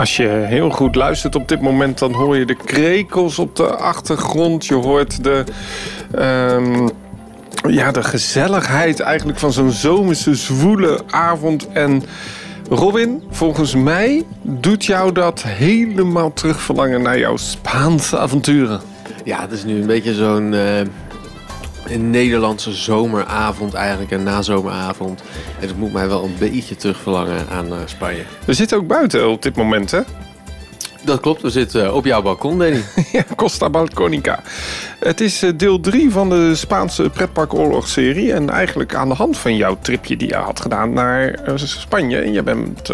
Als je heel goed luistert op dit moment, dan hoor je de krekels op de achtergrond. Je hoort de, ehm, ja, de gezelligheid eigenlijk van zo'n zomerse zwoele avond. En Robin, volgens mij doet jou dat helemaal terugverlangen naar jouw Spaanse avonturen. Ja, het is nu een beetje zo'n eh, een Nederlandse zomeravond eigenlijk, een nazomeravond. En het moet mij wel een beetje terugverlangen aan eh, Spanje. We zitten ook buiten op dit moment, hè? Dat klopt, we zitten eh, op jouw balkon, Danny. Ja, Costa Balconica. Het is eh, deel 3 van de Spaanse pretparkoorlogsserie. En eigenlijk aan de hand van jouw tripje die je had gedaan naar eh, Spanje. En je bent,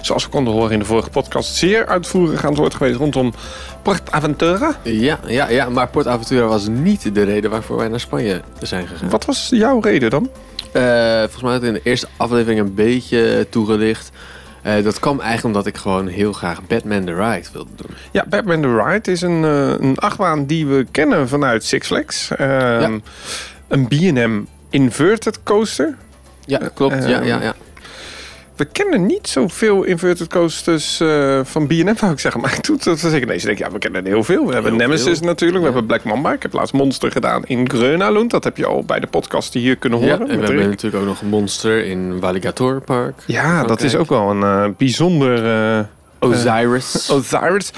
zoals we konden horen in de vorige podcast, zeer uitvoerig aan het woord geweest rondom Port Aventura. Ja, ja, ja, maar Port Aventura was niet de reden waarvoor wij naar Spanje zijn gegaan. Wat was jouw reden dan? Volgens mij had ik in de eerste aflevering een beetje toegelicht. Eh, dat kwam eigenlijk omdat ik gewoon heel graag Batman the Ride wilde doen. Ja, Batman the Ride is een, eh, een achtbaan die we kennen vanuit Six Flags. Ehm, Een B&M inverted coaster. Ja, klopt. Eh, ja, ja, ja. We kennen niet zoveel inverted coasters eh, van B&M, zou ik zeggen. Maar ik doe het zeker nee. Ze denken, ja, we kennen er heel veel. We hebben Heel Nemesis veel. natuurlijk. We Ja. hebben Black Mamba. Ik heb laatst Monster gedaan in Grönalund. Dat heb je al bij de podcast die hier kunnen Ja, horen. en we hebben natuurlijk ook nog Monster in Walligator Park. ja dat is ook wel een eh, bijzonder... eh, Osiris. Osiris.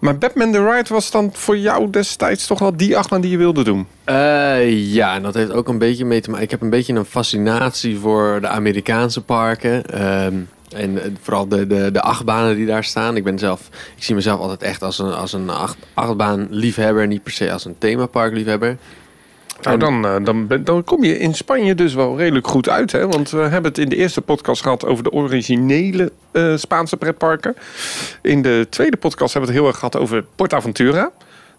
Maar Batman the Ride was dan voor jou destijds toch wel die achtbaan die je wilde doen? Eh, ja, en dat heeft ook een beetje mee te maken. Ik heb een beetje een fascinatie voor de Amerikaanse parken. Ehm, en eh, vooral de, de, de achtbanen die daar staan. Ik ben zelf, ik zie mezelf altijd echt als een, als een acht, achtbaan-liefhebber, niet per se als een themapark-liefhebber. Nou, dan, eh, dan, dan kom je in Spanje dus wel redelijk goed uit. Hè? Want we hebben het in de eerste podcast gehad over de originele eh, Spaanse pretparken. In de tweede podcast hebben we het heel erg gehad over PortAventura.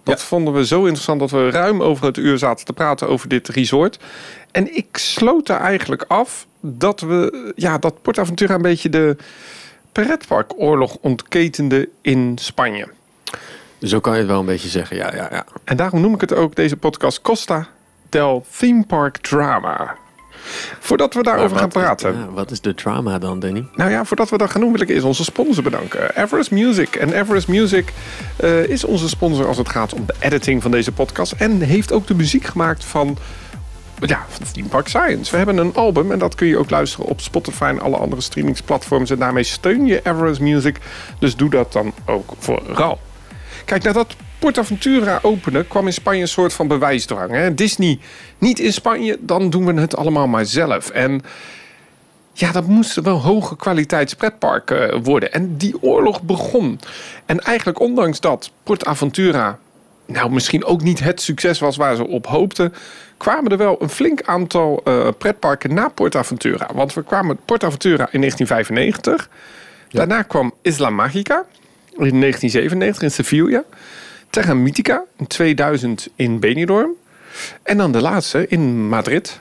Dat vonden we zo interessant dat we ruim over het uur zaten te praten over dit resort. En ik sloot er eigenlijk af dat we ja, dat PortAventura een beetje de pretparkoorlog ontketende in Spanje. Zo kan je het wel een beetje zeggen, ja, ja, ja. En daarom noem ik het ook deze podcast Costa del Theme Park Drama. Voordat we daarover gaan is- praten. ja, wat is de drama dan, Danny? Nou ja, voordat we dat gaan doen wil ik eerst onze sponsor bedanken. Everest Music. En Everest Music eh, is onze sponsor als het gaat om de editing van deze podcast. En heeft ook de muziek gemaakt van... Ja, van Theme Park Science. We hebben een album en dat kun je ook luisteren op Spotify en alle andere streamingsplatforms. En daarmee steun je Everest Music. Dus doe dat dan ook vooral. Kijk, nadat PortAventura opende, kwam in Spanje een soort van bewijsdrang. Hè? Disney niet in Spanje, dan doen we het allemaal maar zelf. En ja, dat moest wel hoge kwaliteitspretpark eh, worden. En die oorlog begon. En eigenlijk ondanks dat PortAventura nou misschien ook niet het succes was waar ze op hoopten, kwamen er wel een flink aantal eh, pretparken na PortAventura. Want we kwamen PortAventura in 1995. Daarna kwam Isla Magica in 1997 in Sevilla. Terra Mythica in 2000 in Benidorm. En dan de laatste in Madrid.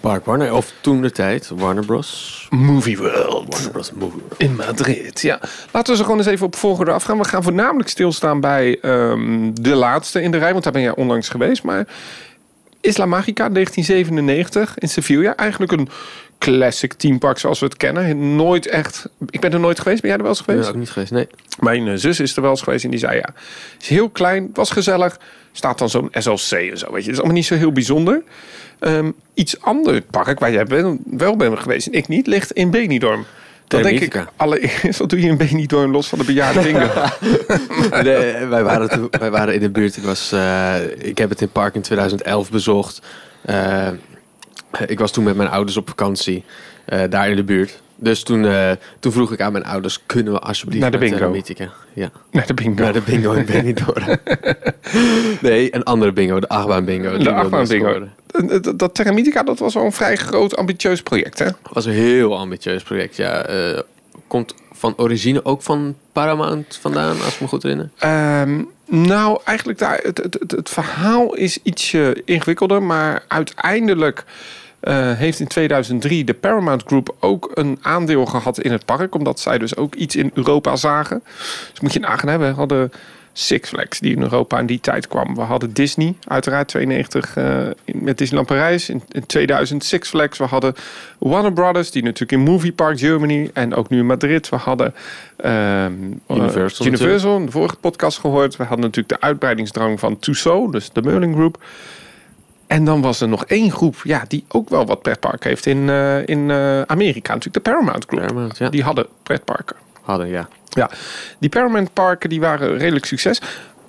Park Warner, of toen de tijd, Warner Bros. Movie World. Warner Bros. Movie. In Madrid, ja. Laten we ze gewoon eens even op volgorde afgaan. We gaan voornamelijk stilstaan bij ehm, de laatste in de rij, want daar ben jij onlangs geweest. Maar Isla Magica 1997 in Sevilla. Eigenlijk een classic teampark zoals we het kennen. Nooit echt... Ik ben er nooit geweest. Ben jij er wel eens Ik ben geweest? er ook niet geweest, nee. Mijn eh, zus is er wel eens geweest en die zei ja, is heel klein, was gezellig. Staat dan zo'n SLC en zo, weet je. Het is allemaal niet zo heel bijzonder. Ehm, iets ander park waar jij ben, wel bent geweest en ik niet, ligt in Benidorm. Dan denk ik allereerst, wat doe je in Benidorm los van de bejaarde bingo? Nee, wij, waren toen, wij waren in de buurt. Ik, was, eh, ik heb het in park in 2011 bezocht. Eh, ik was toen met mijn ouders op vakantie. eh, daar in de buurt. Dus toen, eh, toen vroeg ik aan mijn ouders... kunnen we alsjeblieft Naar de naar bingo. Termitica? Ja, Nee, de bingo. naar de bingo in Benidorm. nee, een andere bingo. De achtbaan bingo. De achtbaan bingo. Dat, dat, dat dat was wel een vrij groot, ambitieus project, hè? was een heel ambitieus project. Ja, eh, komt van origine ook van Paramount vandaan, als ik me goed herinner. Ehm, nou, eigenlijk daar, het, het, het, het verhaal is ietsje ingewikkelder, maar uiteindelijk eh, heeft in 2003 de Paramount Group ook een aandeel gehad in het park, omdat zij dus ook iets in Europa zagen. Dus moet je nagaan, hè, we hadden Six Flags, die in Europa in die tijd kwam. We hadden Disney, uiteraard 92 uh, met Disneyland Parijs. In, in 2000 Six Flags. We hadden Warner Brothers, die natuurlijk in Movie Park Germany en ook nu in Madrid. We hadden um, Universal, uh, Universal in de vorige podcast gehoord. We hadden natuurlijk de uitbreidingsdrang van Tussauds, dus de Merlin Group. En dan was er nog één groep ja, die ook wel wat pretpark heeft in, uh, in uh, Amerika. Natuurlijk de Paramount Group. Paramount, ja. Die hadden pretparken. Hadden, ja. Ja, die Paramount parken die waren redelijk succes.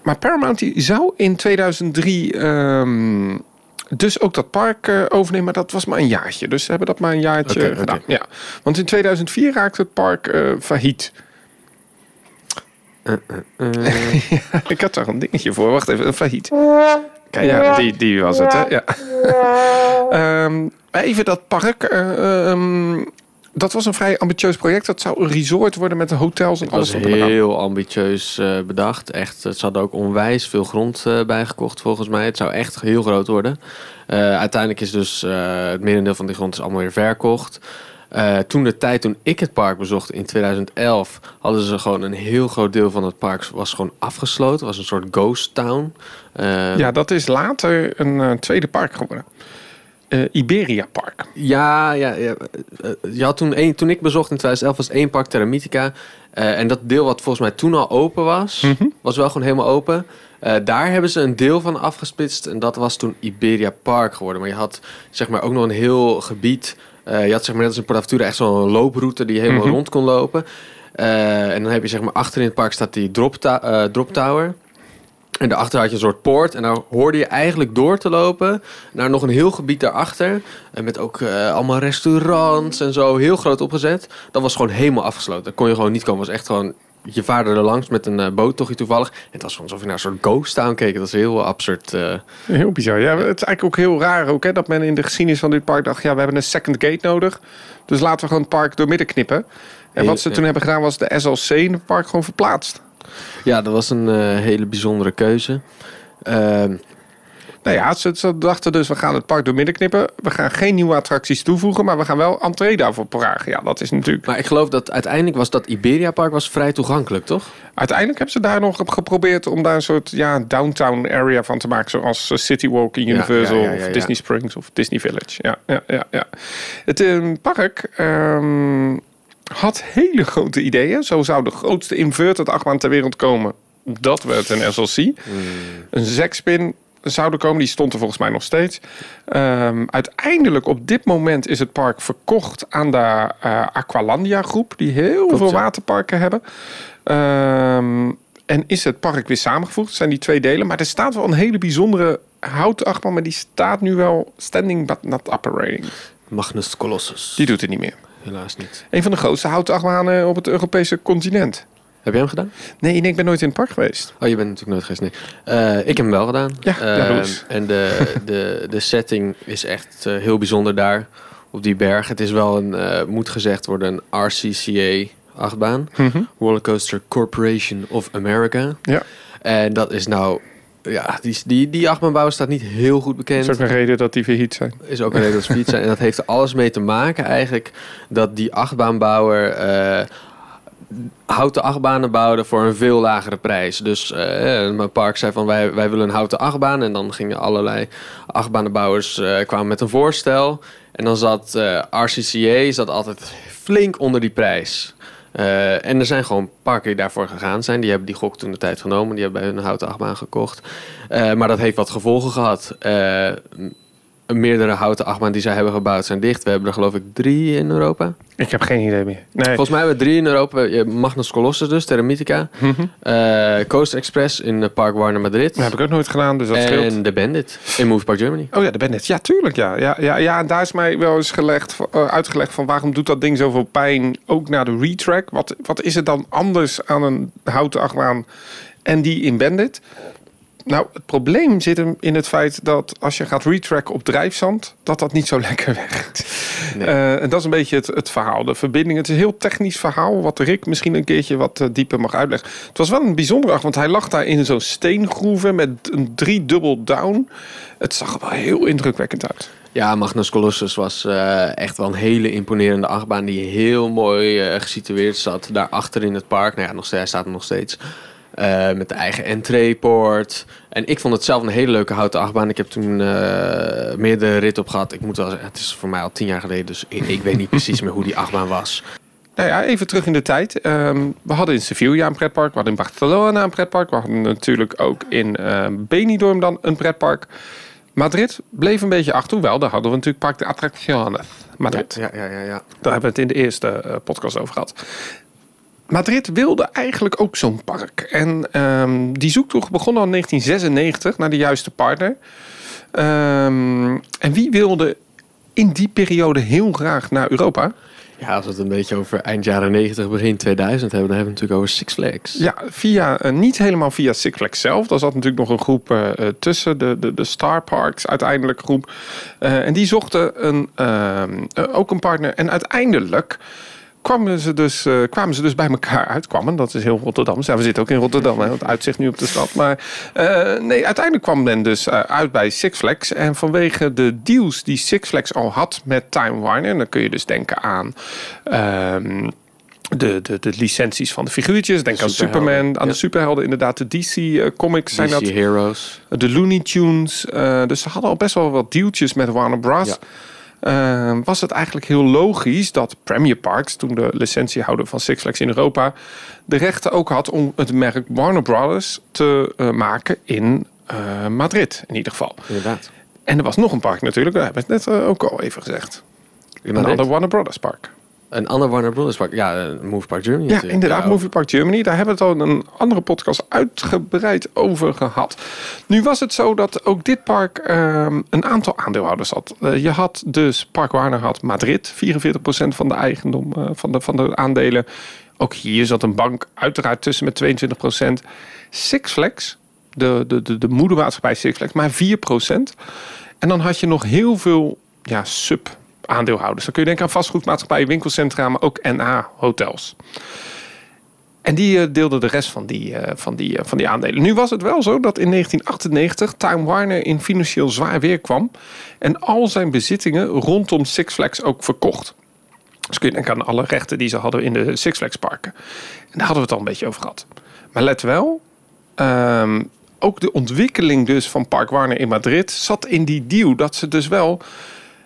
Maar Paramount die zou in 2003 um, dus ook dat park uh, overnemen. Maar dat was maar een jaartje. Dus ze hebben dat maar een jaartje okay, gedaan. okay. Ja. Want in 2004 raakte het park failliet. Ja, ik had daar een dingetje voor. Wacht even, failliet. Kijk, ja, die, die was het, hè? Ja. um, even dat park. Uh, um, dat was een vrij ambitieus project. Dat zou een resort worden met de hotels en Het alles. was op en eraan. heel ambitieus uh, bedacht. Echt, ze hadden ook onwijs veel grond uh, bijgekocht volgens mij. Het zou echt heel groot worden. Uh, uiteindelijk is dus het merendeel van die grond is allemaal weer verkocht. Uh, toen de tijd toen ik het park bezocht in 2011, hadden ze gewoon een heel groot deel van het park was gewoon afgesloten. Was een soort ghost town. Uh, ja, dat is later een uh, tweede park geworden. Iberia Park. Ja, ja, ja. je had toen, een, toen ik bezocht in 2011 was één park Terra Mythica. en dat deel wat volgens mij toen al open was, mm -hmm. was wel gewoon helemaal open. daar hebben ze een deel van afgesplitst en dat was toen Iberia Park geworden. Maar je had zeg maar ook nog een heel gebied uh, je had zeg maar net als in Port Aventura echt zo'n looproute die helemaal mm -hmm. rond kon lopen. Uh, en dan heb je zeg maar achter in het park staat die drop, uh, drop tower. En daarachter had je een soort poort. En daar hoorde je eigenlijk door te lopen naar nog een heel gebied daarachter. En met ook allemaal restaurants en zo. Heel groot opgezet. Dat was gewoon helemaal afgesloten. Daar kon je gewoon niet komen. Het was echt gewoon je vaarde er langs met een uh, boot, toch toevallig. En het was alsof je naar een soort ghost town keek. Dat was heel absurd. Uh... Heel bizar. Ja, het is eigenlijk ook heel raar ook, hè, dat men in de geschiedenis van dit park dacht... ja, we hebben een second gate nodig. Dus laten we gewoon het park doormidden knippen. En wat ze toen hebben gedaan was de SLC in het park gewoon verplaatst. Ja, dat was een uh, hele bijzondere keuze. Ehm, Nou ja, ze, ze, dachten dus, we gaan het park door midden knippen. We gaan geen nieuwe attracties toevoegen, maar we gaan wel entree daarvoor vragen. Ja, dat is natuurlijk... Maar ik geloof dat uiteindelijk was dat Iberia Park was vrij toegankelijk, toch? Uiteindelijk hebben ze daar nog geprobeerd om daar een soort ja, downtown area van te maken. Zoals City Walk in Universal ja, ja, ja, of Disney Springs of Disney Village. Ja, ja, ja, ja. Het um, park... Um, had hele grote ideeën. Zo zou de grootste inverted achtbaan ter wereld komen. Dat werd een SLC. Hmm. Een zekspin zouden komen. Die stond er volgens mij nog steeds. Um, uiteindelijk op dit moment is het park verkocht aan de uh, Aqualandia groep. Die heel Klopt, veel ja. waterparken hebben. Um, en is het park weer samengevoegd. Het zijn die twee delen. Maar er staat wel een hele bijzondere houten achtbaan. Maar die staat nu wel standing but not operating. Magnus Colossus. Die doet het niet meer. Helaas niet. Een van de grootste houten achtbanen op het Europese continent. Heb jij hem gedaan? Nee, nee, ik ben nooit in het park geweest. Oh, je bent natuurlijk nooit geweest, nee. Uh, ik heb hem wel gedaan. Ja, uh, En de, de, de setting is echt uh, heel bijzonder daar op die berg. Het is wel een, moet gezegd worden, een RCCA achtbaan. Mm -hmm. Rollercoaster Corporation of America. Ja. En dat is nou... Ja, die, die, die achtbaanbouw staat niet heel goed bekend. Is ook een reden dat die verhit zijn. Is ook een reden dat ze verhit zijn. En dat heeft er alles mee te maken eigenlijk... dat die achtbaanbouwer houten achtbanen bouwden voor een veel lagere prijs. Dus uh, mijn park zei van wij, wij willen een houten achtbaan. En dan gingen allerlei achtbanenbouwers uh, kwamen met een voorstel. En dan zat uh, RCCA zat altijd flink onder die prijs. Uh, en er zijn gewoon parken die daarvoor gegaan zijn. Die hebben die gok toen de tijd genomen. Die hebben bij hun houten achtbaan gekocht. Uh, maar dat heeft wat gevolgen gehad. Meerdere houten achtbaan die zij hebben gebouwd zijn dicht. We hebben er geloof ik drie in Europa. Ik heb geen idee meer. Nee. Volgens mij hebben we drie in Europa. Magnus Colossus dus, Terra Mythica. Mm -hmm. uh, Coast Express in Park Warner Madrid. Dat heb ik ook nooit gedaan, dus dat en scheelt. En de Bandit in Move Park Germany. Oh ja, de Bandit. Ja, tuurlijk. Ja, ja, ja, ja en daar is mij wel eens gelegd, uh, uitgelegd van waarom doet dat ding zoveel pijn. Ook naar de retrack. Wat, wat is het dan anders aan een houten achtbaan en die in Bandit? Nou, het probleem zit hem in het feit dat als je gaat retracken op drijfzand, dat dat niet zo lekker werkt. Nee. Uh, en dat is een beetje het, het, verhaal. De verbinding, het is een heel technisch verhaal, wat Rick misschien een keertje wat uh, dieper mag uitleggen. Het was wel een bijzonder acht, want hij lag daar in zo'n steengroeven met een driedubbel down. Het zag er wel heel indrukwekkend uit. Ja, Magnus Colossus was uh, echt wel een hele imponerende achtbaan die heel mooi gesitueerd zat. Daarachter in het park. Nou ja, nog steeds, hij staat er nog steeds. Eh, met de eigen entreepoort. En ik vond het zelf een hele leuke houten achtbaan. Ik heb toen uh, meerdere rit op gehad. Ik moet wel zeggen, het is voor mij al tien jaar geleden. Dus ik, ik weet niet precies meer hoe die achtbaan was. Nou ja, even terug in de tijd. Um, we hadden in Sevilla een pretpark. We hadden in Barcelona een pretpark. We hadden natuurlijk ook in uh, Benidorm dan een pretpark. Madrid bleef een beetje achter. Hoewel, daar hadden we natuurlijk Park de Attracciones. Madrid. Ja, ja, ja, ja, Daar hebben we het in de eerste uh, podcast over gehad. Madrid wilde eigenlijk ook zo'n park. En um, die zoektocht begon al in 1996 naar de juiste partner. Um, en wie wilde in die periode heel graag naar Europa? Ja, als we het een beetje over eind jaren 90, begin 2000 hebben, dan hebben we het natuurlijk over Six Flags. Ja, via, uh, niet helemaal via Six Flags zelf. Daar zat natuurlijk nog een groep uh, tussen, de, de, de Star Parks uiteindelijk groep. Uh, en die zochten een, ook een partner. En uiteindelijk kwamen ze dus, uh, kwamen ze dus bij elkaar uit. Kwamen, dat is heel Rotterdam. Ja, we zitten ook in Rotterdam, hè, het uitzicht nu op de stad. Maar uh, nee, uiteindelijk kwam men dus uh, uit bij Six Flags. En vanwege de deals die Six Flags al had met Time Warner... en dan kun je dus denken aan... Um, de, de, de licenties van de figuurtjes. Denk aan Superman, aan ja. de superhelden. Inderdaad, de DC uh, comics DC zijn dat. Heroes. De Looney Tunes. Uh, dus ze hadden al best wel wat dealtjes met Warner Bros. Ja. Uh, was het eigenlijk heel logisch dat Premier Parks, toen de licentiehouder van Six Flags in Europa, de rechten ook had om het merk Warner Brothers te uh, maken in uh, Madrid, in ieder geval. Inderdaad. En er was nog een park natuurlijk, daar hebben we het net ook al even gezegd. Een ander Warner Brothers park. Een ander Warner Brothers park. Ja, Movie Park Germany. Ja, inderdaad, ja, Movie Park Germany. Daar hebben we het al een andere podcast uitgebreid over gehad. Nu was het zo dat ook dit park um, een aantal aandeelhouders had. Uh, je had dus Park Warner had Madrid, 44% van de eigendom uh, van, de, van de aandelen. Ook hier zat een bank uiteraard tussen met 22%. Six Flags, de, de, de, de moedermaatschappij Six Flags, maar 4%. En dan had je nog heel veel ja, sub aandeelhouders. Dan kun je denken aan vastgoedmaatschappijen, winkelcentra, maar ook NA-hotels. En die uh, deelden de rest van die, uh, van, die, uh, van die aandelen. Nu was het wel zo dat in 1998 Time Warner in financieel zwaar weer kwam. En al zijn bezittingen rondom Six Flags ook verkocht. Dus kun je denken aan alle rechten die ze hadden in de Six Flags parken. En daar hadden we het al een beetje over gehad. Maar let wel, um, ook de ontwikkeling dus van Park Warner in Madrid zat in die deal. Dat ze dus wel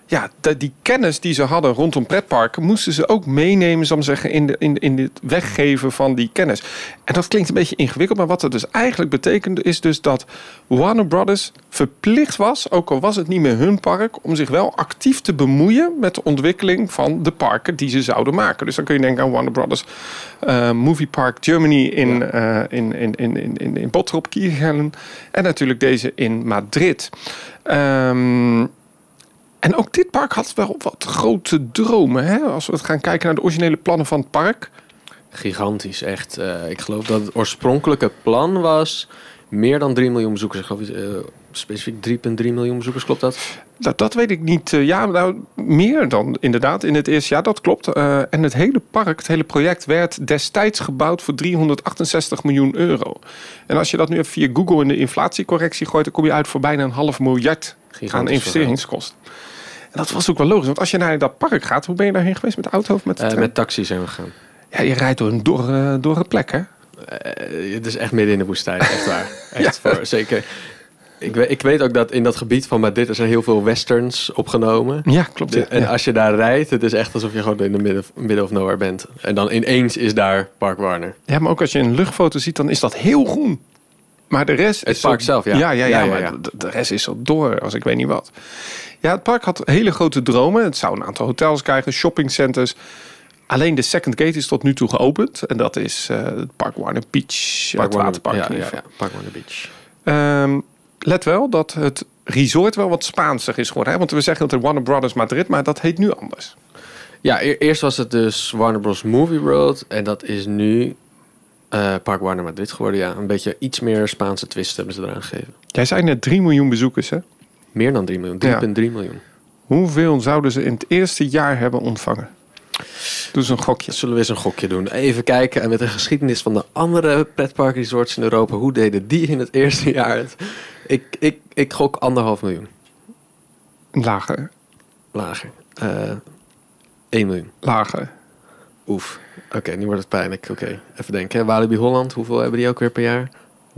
ja, die kennis die ze hadden rondom pretparken, moesten ze ook meenemen, zal ik zeggen, in, de, in, in het weggeven van die kennis. En dat klinkt een beetje ingewikkeld, maar wat dat dus eigenlijk betekende, is dus dat Warner Brothers verplicht was, ook al was het niet meer hun park, om zich wel actief te bemoeien met de ontwikkeling van de parken die ze zouden maken. Dus dan kun je denken aan Warner Brothers uh, Movie Park Germany in, uh, in, in, in, in, in, in Bottrop, en natuurlijk deze in Madrid. Um, en ook dit park had wel wat grote dromen. Hè? Als we gaan kijken naar de originele plannen van het park. Gigantisch, echt. Uh, ik geloof dat het oorspronkelijke plan was meer dan 3 miljoen bezoekers. Ik geloof uh, specifiek 3,3 miljoen bezoekers, klopt dat? dat? Dat weet ik niet. Uh, ja, nou, meer dan inderdaad in het eerste jaar, dat klopt. Uh, en het hele park, het hele project werd destijds gebouwd voor 368 miljoen euro. En als je dat nu even via Google in de inflatiecorrectie gooit, dan kom je uit voor bijna een half miljard aan investeringskosten. Dat was ook wel logisch, want als je naar dat park gaat, hoe ben je daarheen geweest? Met de auto of met de uh, Met taxi zijn we gegaan. Ja, je rijdt door een dorre, dorre plek, hè? Uh, het is echt midden in de woestijn, echt waar. Echt ja. voor, zeker. Ik weet, ik weet ook dat in dat gebied van Madrid er zijn heel veel westerns opgenomen. Ja, klopt. Ja. En als je daar rijdt, het is echt alsof je gewoon in de midden, midden of nowhere bent. En dan ineens is daar Park Warner. Ja, maar ook als je een luchtfoto ziet, dan is dat heel groen. Maar de rest het is park zo, zelf, ja. Ja, ja, ja, ja, ja maar de, de, rest is zo door als ik weet niet wat. Ja, het park had hele grote dromen. Het zou een aantal hotels krijgen, shoppingcenters. Alleen de second gate is tot nu toe geopend. En dat is uh, het Park Warner Beach, Park het waterpark. Ja, ja, ja, Park Warner Beach. Um, let wel dat het resort wel wat Spaanser is geworden. Hè? Want we zeggen dat het Warner Brothers Madrid, maar dat heet nu anders. Ja, e eerst was het dus Warner Bros. Movie World. En dat is nu uh, Park Warner Madrid geworden. Ja, een beetje iets meer Spaanse twist hebben ze eraan gegeven. Jij zei net 3 miljoen bezoekers, hè? Meer dan 3 miljoen, 3,3 ja. miljoen. Hoeveel zouden ze in het eerste jaar hebben ontvangen? Doe eens een gokje. Zullen we eens een gokje doen? Even kijken en met de geschiedenis van de andere pretparkresorts in Europa. Hoe deden die in het eerste jaar het? Ik, ik, ik gok anderhalf miljoen. Lager. Lager. Uh, 1 miljoen. Lager. Oef. Oké, nu wordt het pijnlijk. Oké, even denken. Walibi Holland, hoeveel hebben die ook weer per jaar?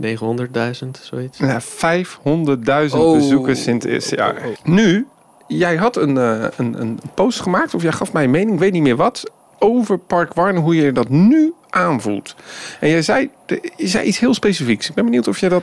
900.000, zoiets? Ja, 500.000 Oh. bezoekers in het eerste jaar. Nu, jij had een, eh, een, een post gemaakt, of jij gaf mij een mening, ik weet niet meer wat, over Park Warner, hoe je dat nu aanvoelt. En jij zei, je zei iets heel specifieks. Ik ben benieuwd of jij dat...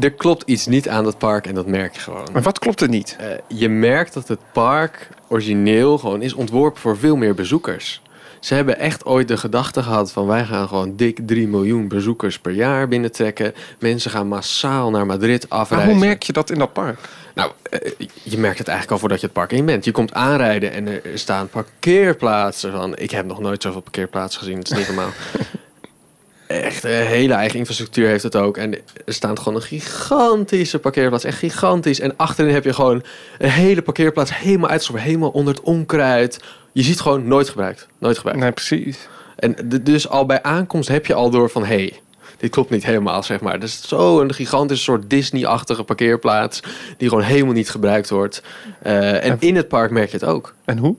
Er klopt iets niet aan dat park en dat merk je gewoon. Maar wat klopt er niet? Eh, je merkt dat het park origineel gewoon is ontworpen voor veel meer bezoekers. Ze hebben echt ooit de gedachte gehad van wij gaan gewoon dik 3 miljoen bezoekers per jaar binnentrekken. Mensen gaan massaal naar Madrid Maar afreizen. hoe merk je dat in dat park? Nou, eh, je merkt het eigenlijk al voordat je het park in bent. Je komt aanrijden en er staan parkeerplaatsen van. Ik heb nog nooit zoveel parkeerplaatsen gezien. Het is niet normaal. Echt, een hele eigen infrastructuur heeft het ook. En er staat gewoon een gigantische parkeerplaats. Echt gigantisch. En achterin heb je gewoon een hele parkeerplaats helemaal uitgestopt. Helemaal onder het onkruid. Je ziet gewoon nooit gebruikt. Nooit gebruikt. Nee, precies. En dus al bij aankomst heb je al door van... hé, hey, dit klopt niet helemaal, zeg maar. Is zo'n gigantische soort Disney-achtige parkeerplaats... die gewoon helemaal niet gebruikt wordt. Eh, en in het park merk je het ook. En hoe?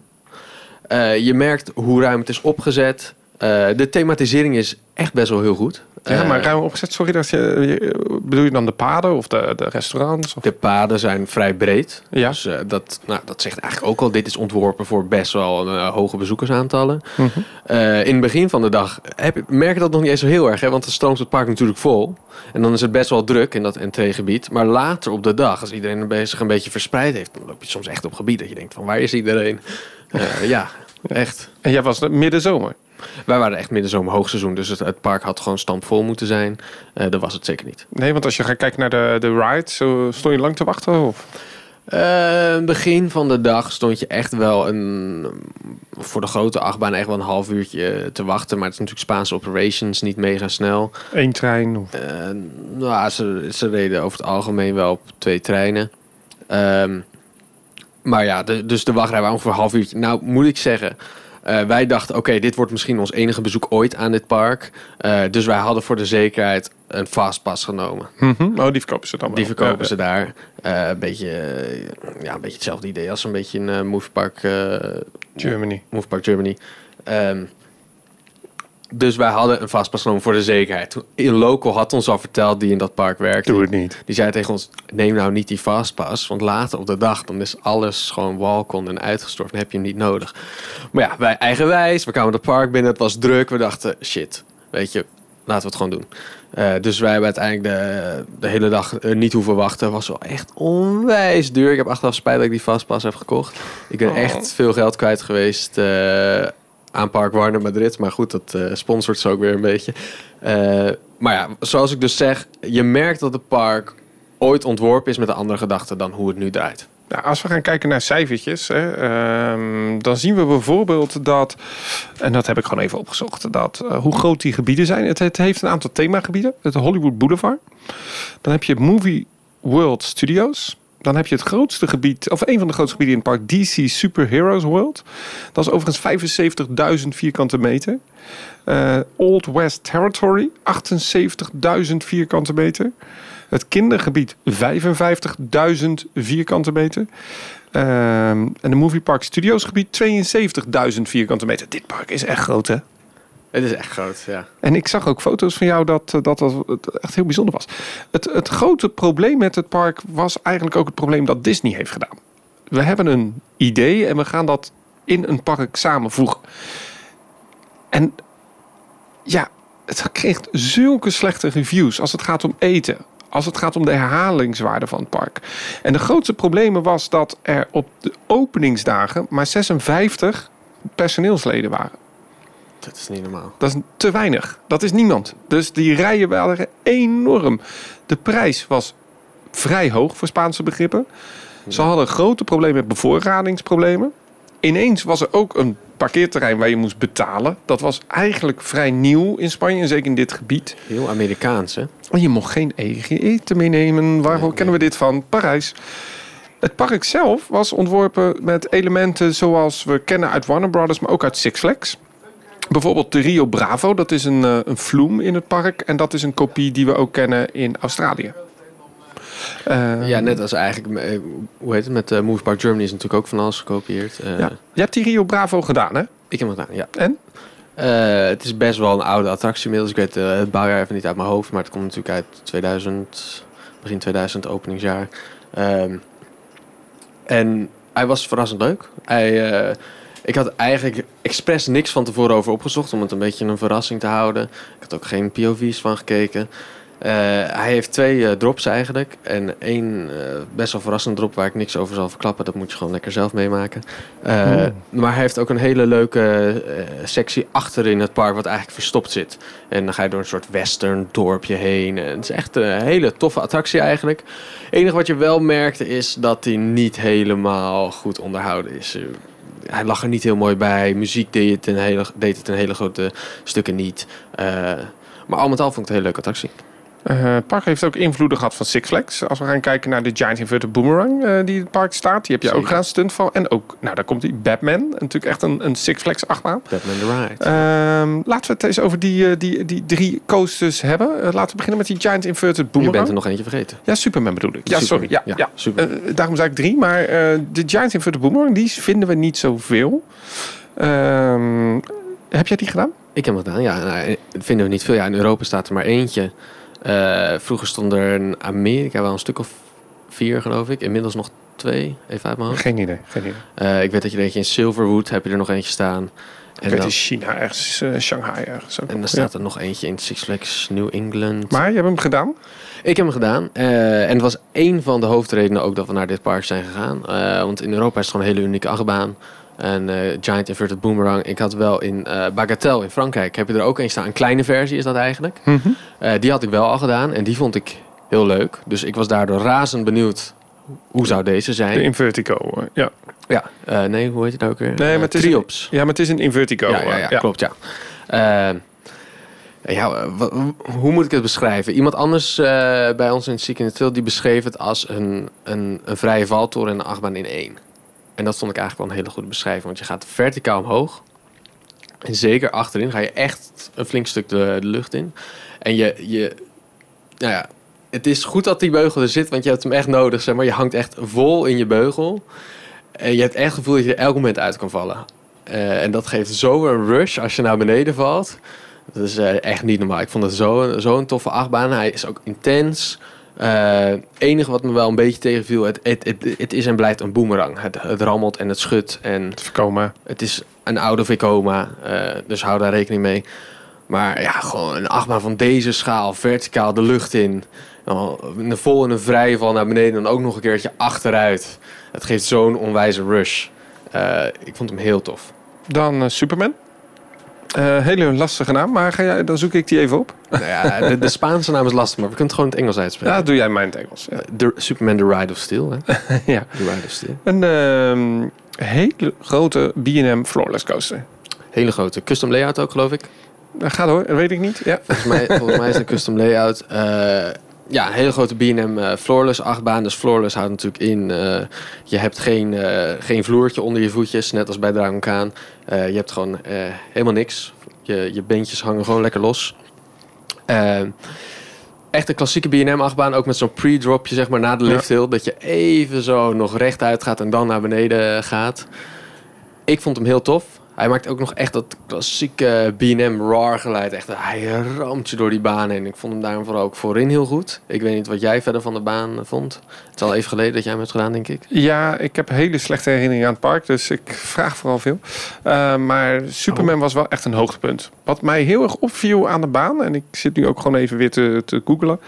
Eh, je merkt hoe ruim het is opgezet. Eh, de thematisering is echt best wel heel goed. Ja, Eh, maar ruim opgezet, sorry, dat je, bedoel je dan de paden of de, de restaurants? Of? De paden zijn vrij breed. Ja. Dus eh, dat, nou, dat zegt eigenlijk ook al... dit is ontworpen voor best wel een, hoge bezoekersaantallen. Mhm. In het begin van de dag heb, merk je dat nog niet eens zo heel erg. Hè? Want dan stroomt het park natuurlijk vol. En dan is het best wel druk in dat entreegebied. Maar later op de dag, als iedereen een zich een beetje verspreid heeft... dan loop je soms echt op gebied dat je denkt van waar is iedereen? Ja, echt. En jij was de middenzomer. Wij waren echt middenzomer hoogseizoen. Dus het, het park had gewoon stampvol moeten zijn. Eh, dat was het zeker niet. Nee, want als je gaat kijken naar de, de ride, zo stond je lang te wachten? Of? Eh, begin van de dag stond je echt wel een, voor de grote achtbaan echt wel een half uurtje te wachten. Maar het is natuurlijk Spaanse operations, niet mega snel. Eén trein? Of... Eh, nou, ze, ze reden over het algemeen wel op twee treinen. Ehm, maar ja, de, dus de wachtrij was ongeveer een half uurtje. Nou, moet ik zeggen, eh, wij dachten, oké, dit wordt misschien ons enige bezoek ooit aan dit park. Eh, dus wij hadden voor de zekerheid een fastpass genomen. Mhm. Oh, die verkopen ze dan wel. Die verkopen Ja, ze daar. Eh, een, beetje, ja, een beetje hetzelfde idee als een beetje een Moviepark, eh, Germany. Moviepark Germany. Ehm, dus wij hadden een vastpas genomen voor de zekerheid. Een local had ons al verteld die in dat park werkte. Doe het niet. Die zei tegen ons, neem nou niet die fastpass. Want later op de dag, dan is alles gewoon walkon en uitgestort. Dan heb je hem niet nodig. Maar ja, wij eigenwijs. We kwamen het park binnen, het was druk. We dachten, shit, weet je, laten we het gewoon doen. Eh, dus wij hebben uiteindelijk de, de hele dag eh, niet hoeven wachten. was wel echt onwijs duur. Ik heb achteraf spijt dat ik die fastpass heb gekocht. Ik ben Oh. echt veel geld kwijt geweest eh, aan Park Warner Madrid. Maar goed, dat eh, sponsort ze ook weer een beetje. Eh, maar ja, zoals ik dus zeg, je merkt dat het park ooit ontworpen is met een andere gedachte dan hoe het nu draait. Nou, als we gaan kijken naar cijfertjes, hè, ehm, dan zien we bijvoorbeeld dat, en dat heb ik gewoon even opgezocht, dat eh, hoe groot die gebieden zijn. Het, het heeft een aantal themagebieden. Het Hollywood Boulevard. Dan heb je Movie World Studios. Dan heb je het grootste gebied, of een van de grootste gebieden in het park, DC Superheroes World. Dat is overigens 75.000 vierkante meter. Eh, Old West Territory, 78.000 vierkante meter. Het kindergebied 55.000 vierkante meter. Ehm, en de Movie Park Studios gebied 72.000 vierkante meter. Dit park is echt groot, hè? Het is echt groot, ja. En ik zag ook foto's van jou dat eh, dat, dat echt heel bijzonder was. Het, het grote probleem met het park was eigenlijk ook het probleem dat Disney heeft gedaan. We hebben een idee en we gaan dat in een park samenvoegen. En ja, het kreeg zulke slechte reviews als het gaat om eten. Als het gaat om de herhalingswaarde van het park. En de grootste problemen was dat er op de openingsdagen maar 56 personeelsleden waren. Dat is niet normaal. Dat is te weinig. Dat is niemand. Dus die rijen waren enorm. De prijs was vrij hoog voor Spaanse begrippen. Ze hadden grote problemen met bevoorradingsproblemen. Ineens was er ook een parkeerterrein waar je moest betalen. Dat was eigenlijk vrij nieuw in Spanje, en zeker in dit gebied. Heel Amerikaans, hè? En je mocht geen eten meenemen. Waarvoor Nee, kennen we dit van? Parijs. Het park zelf was ontworpen met elementen zoals we kennen uit Warner Brothers, maar ook uit Six Flags. Bijvoorbeeld de Rio Bravo, dat is een, eh, een vloem in het park. En dat is een kopie die we ook kennen in Australië. Eh, Ja, net als eigenlijk, eh, hoe heet het, met uh, Movie Park Germany is natuurlijk ook van alles gekopieerd. Ja. Je hebt die Rio Bravo gedaan, hè? Ik heb hem gedaan, ja. En? Het is best wel een oude attractie inmiddels. Ik weet het bouwjaar even niet uit mijn hoofd, maar het komt natuurlijk uit 2000, begin 2000, openingsjaar. Ehm, en hij was verrassend leuk. Hij, ik had eigenlijk expres niks van tevoren over opgezocht om het een beetje een verrassing te houden. Ik had ook geen POV's van gekeken. Eh, hij heeft twee eh, drops eigenlijk. En één eh, best wel verrassende drop waar ik niks over zal verklappen. Dat moet je gewoon lekker zelf meemaken. Oh. Maar hij heeft ook een hele leuke sectie achter in het park wat eigenlijk verstopt zit. En dan ga je door een soort western dorpje heen. En het is echt een hele toffe attractie eigenlijk. Het enige wat je wel merkte is dat hij niet helemaal goed onderhouden is. Hij lag er niet heel mooi bij. Muziek deed het een hele, deed het een hele grote stukken niet. Eh, maar al met al vond ik het een hele leuke attractie. Eh, het park heeft ook invloeden gehad van Six Flags. Als we gaan kijken naar de Giant Inverted Boomerang eh, die in het park staat. Die heb je ook gedaan, stunt van. En ook, nou daar komt die Batman. Natuurlijk echt een, een Six Flags achtbaan. Batman the Ride. Ehm, laten we het eens over die, eh, die, die drie coasters hebben. Eh, laten we beginnen met die Giant Inverted Je Boomerang. bent er nog eentje vergeten. Ja, Superman bedoel ik. Ja, Superman. sorry. Ja, Ja, ja. Superman. Eh, daarom zei ik drie. Maar eh, de Giant Inverted Boomerang, die vinden we niet zoveel. Ehm, heb jij die gedaan? Ik heb hem gedaan, ja. Nou, vinden we niet veel. Ja, in Europa staat er maar eentje. Eh, vroeger stond er in Amerika wel een stuk of vier, geloof ik. Inmiddels nog twee, even uit mijn hoofd. Geen idee. Geen idee. Eh, ik weet dat je er eentje in Silverwood, heb je er nog eentje staan. Ik En weet dan, in China ergens, eh, Shanghai ergens. ook. en dan staat er nog eentje in Six Flags New England. Maar je hebt hem gedaan. Ik heb hem gedaan. en het was één van de hoofdredenen ook dat we naar dit park zijn gegaan. Want in Europa is het gewoon een hele unieke achtbaan. En eh, Giant Inverted Boomerang. Ik had wel in eh Bagatelle in Frankrijk. Heb je er ook een staan. Een kleine versie is dat eigenlijk. Eh, die had ik wel al gedaan. En die vond ik heel leuk. Dus ik was daardoor razend benieuwd. Hoe zou deze zijn? De Invertigo. ja. Ja, nee, hoe heet het nou ook weer? Nee, maar het is Triops. ja, maar het is een Invertigo. Ja, ja, ja, klopt, ja. Ja, hoe moet ik het beschrijven? Iemand anders bij ons in the Trail, die beschreef het als een, een, een vrije valtoren en een achtbaan in één. En dat vond ik eigenlijk wel een hele goede beschrijving, want je gaat verticaal omhoog. En zeker achterin ga je echt een flink stuk de, lucht in. En je, je, nou ja, het is goed dat die beugel er zit, want je hebt hem echt nodig, zeg maar. Je hangt echt vol in je beugel. En je hebt echt het gevoel dat je er elk moment uit kan vallen. Eh, en dat geeft zo een rush als je naar beneden valt. Dat is eh, echt niet normaal. Ik vond het zo'n zo toffe achtbaan. Hij is ook intens. Het enige wat me wel een beetje tegenviel, het, het, het, het is en blijft een boemerang. Het, het rammelt en het schudt. En voorkomen. het is een oude Vekoma, eh, dus hou daar rekening mee. Maar ja, gewoon een achtbaan van deze schaal, verticaal de lucht in. Een vol in een vrije val naar beneden en dan ook nog een keertje achteruit. Het geeft zo'n onwijze rush. Eh, ik vond hem heel tof. Dan eh, Superman. Eh, hele lastige naam, maar ga jij, dan zoek ik die even op. nou ja, de, de Spaanse naam is lastig, maar we kunnen het gewoon in het Engels uitspreken. Ja, doe jij mij in het Engels. Ja. De, Superman The Ride of Steel, hè? ja. The Ride of Steel. Een ehm, hele grote B&M Floorless Coaster. Hele grote custom layout ook, geloof ik. Uh, ga door, dat weet ik niet. Ja. Volgens mij, volgens mij is het een custom layout. Eh, ja, een hele grote B&M eh, floorless achtbaan. Dus floorless houdt natuurlijk in... eh, je hebt geen, eh, geen vloertje onder je voetjes, net als bij Dragon Khan. Je hebt gewoon helemaal niks. Je, je beentjes hangen gewoon lekker los. Eh, echt een klassieke B&M achtbaan. Ook met zo'n pre-dropje zeg maar na de Ja. lift hill. Dat je even zo nog rechtuit gaat en dan naar beneden gaat. Ik vond hem heel tof. Hij maakt ook nog echt dat klassieke B&M roar geluid. Echt, hij ramt je door die baan heen. Ik vond hem daarom vooral ook voorin heel goed. Ik weet niet wat jij verder van de baan eh, vond. Het is al even geleden dat jij hem hebt gedaan, denk ik. ja, ik heb hele slechte herinneringen aan het park, dus ik vraag vooral veel. Uh, maar Superman was wel echt een hoogtepunt. Wat mij heel erg opviel aan de baan, en ik zit nu ook gewoon even weer te, te googelen,